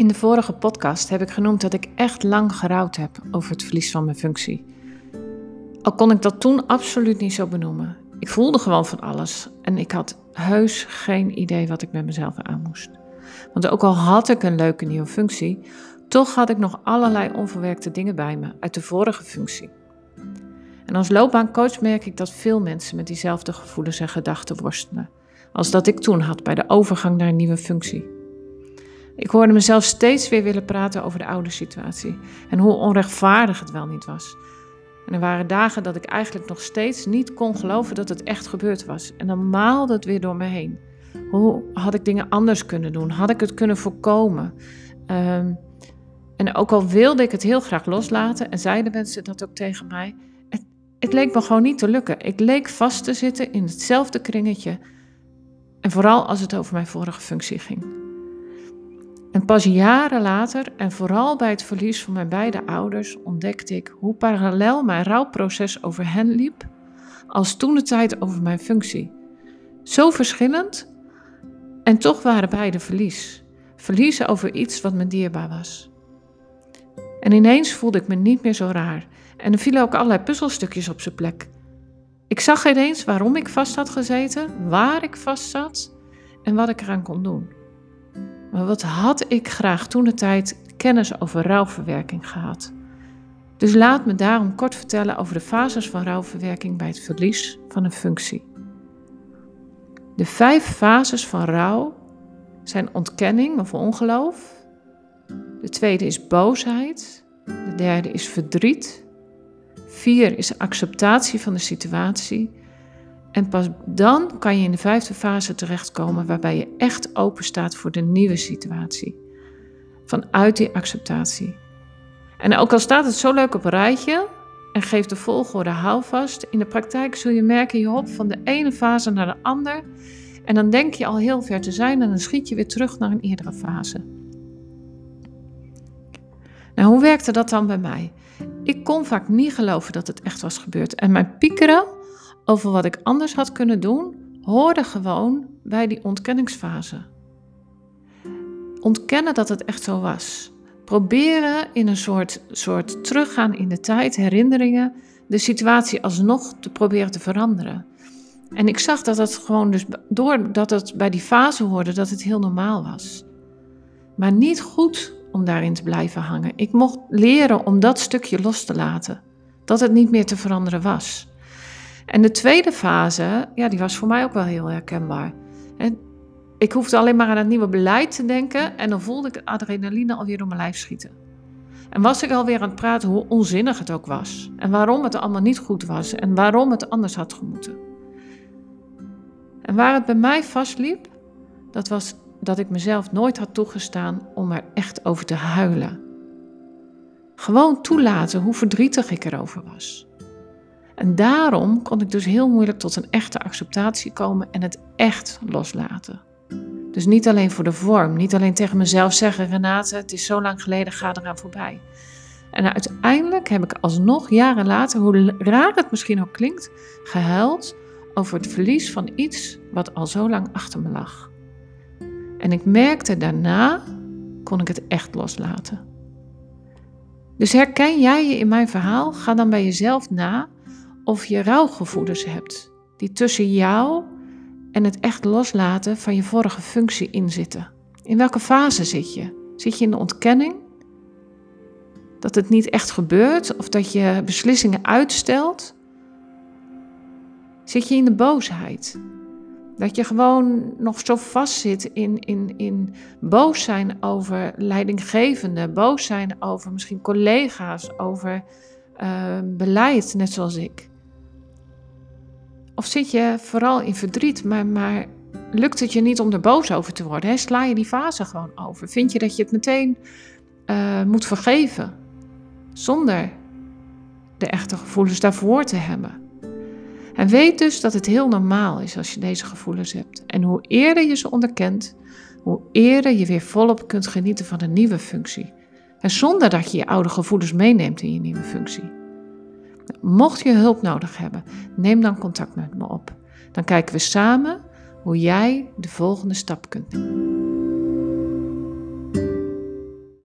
In de vorige podcast heb ik genoemd dat ik echt lang gerouwd heb over het verlies van mijn functie. Al kon ik dat toen absoluut niet zo benoemen. Ik voelde gewoon van alles en ik had heus geen idee wat ik met mezelf aan moest. Want ook al had ik een leuke nieuwe functie, toch had ik nog allerlei onverwerkte dingen bij me uit de vorige functie. En als loopbaancoach merk ik dat veel mensen met diezelfde gevoelens en gedachten worstelen, als dat ik toen had bij de overgang naar een nieuwe functie. Ik hoorde mezelf steeds weer willen praten over de oude situatie en hoe onrechtvaardig het wel niet was. En er waren dagen dat ik eigenlijk nog steeds niet kon geloven dat het echt gebeurd was. En dan maalde het weer door me heen. Hoe had ik dingen anders kunnen doen? Had ik het kunnen voorkomen? Um, en ook al wilde ik het heel graag loslaten en zeiden mensen dat ook tegen mij, het, het leek me gewoon niet te lukken. Ik leek vast te zitten in hetzelfde kringetje. En vooral als het over mijn vorige functie ging. En pas jaren later, en vooral bij het verlies van mijn beide ouders, ontdekte ik hoe parallel mijn rouwproces over hen liep, als toen de tijd over mijn functie. Zo verschillend, en toch waren beide verlies. Verliezen over iets wat me dierbaar was. En ineens voelde ik me niet meer zo raar, en er vielen ook allerlei puzzelstukjes op zijn plek. Ik zag ineens waarom ik vast had gezeten, waar ik vast zat en wat ik eraan kon doen. Wat had ik graag toen de tijd kennis over rouwverwerking gehad? Dus laat me daarom kort vertellen over de fases van rouwverwerking bij het verlies van een functie. De vijf fases van rouw zijn ontkenning of ongeloof. De tweede is boosheid. De derde is verdriet. Vier is acceptatie van de situatie. En pas dan kan je in de vijfde fase terechtkomen waarbij je echt open staat voor de nieuwe situatie. Vanuit die acceptatie. En ook al staat het zo leuk op een rijtje en geeft de volgorde houvast, in de praktijk zul je merken je hop van de ene fase naar de andere. En dan denk je al heel ver te zijn en dan schiet je weer terug naar een eerdere fase. Nou, hoe werkte dat dan bij mij? Ik kon vaak niet geloven dat het echt was gebeurd. En mijn piekeren over wat ik anders had kunnen doen, hoorde gewoon bij die ontkenningsfase. Ontkennen dat het echt zo was. Proberen in een soort, soort teruggaan in de tijd, herinneringen, de situatie alsnog te proberen te veranderen. En ik zag dat het gewoon dus, doordat het bij die fase hoorde, dat het heel normaal was. Maar niet goed om daarin te blijven hangen. Ik mocht leren om dat stukje los te laten. Dat het niet meer te veranderen was. En de tweede fase, ja, die was voor mij ook wel heel herkenbaar. En ik hoefde alleen maar aan het nieuwe beleid te denken en dan voelde ik adrenaline alweer door mijn lijf schieten. En was ik alweer aan het praten hoe onzinnig het ook was. En waarom het allemaal niet goed was en waarom het anders had gemoeten. En waar het bij mij vastliep, dat was dat ik mezelf nooit had toegestaan om er echt over te huilen. Gewoon toelaten hoe verdrietig ik erover was. En daarom kon ik dus heel moeilijk tot een echte acceptatie komen en het echt loslaten. Dus niet alleen voor de vorm, niet alleen tegen mezelf zeggen: Renate, het is zo lang geleden, ga eraan voorbij. En uiteindelijk heb ik alsnog jaren later, hoe raar het misschien ook klinkt, gehuild over het verlies van iets wat al zo lang achter me lag. En ik merkte daarna, kon ik het echt loslaten. Dus herken jij je in mijn verhaal? Ga dan bij jezelf na of je rouwgevoelens hebt die tussen jou en het echt loslaten van je vorige functie inzitten. In welke fase zit je? Zit je in de ontkenning? Dat het niet echt gebeurt of dat je beslissingen uitstelt? Zit je in de boosheid? Dat je gewoon nog zo vast zit in, in, in boos zijn over leidinggevenden, boos zijn over misschien collega's, over uh, beleid, net zoals ik. Of zit je vooral in verdriet, maar, maar lukt het je niet om er boos over te worden? Hè? Sla je die fase gewoon over? Vind je dat je het meteen uh, moet vergeven? Zonder de echte gevoelens daarvoor te hebben. En weet dus dat het heel normaal is als je deze gevoelens hebt. En hoe eerder je ze onderkent, hoe eerder je weer volop kunt genieten van een nieuwe functie. En zonder dat je je oude gevoelens meeneemt in je nieuwe functie. Mocht je hulp nodig hebben, neem dan contact met me op. Dan kijken we samen hoe jij de volgende stap kunt nemen.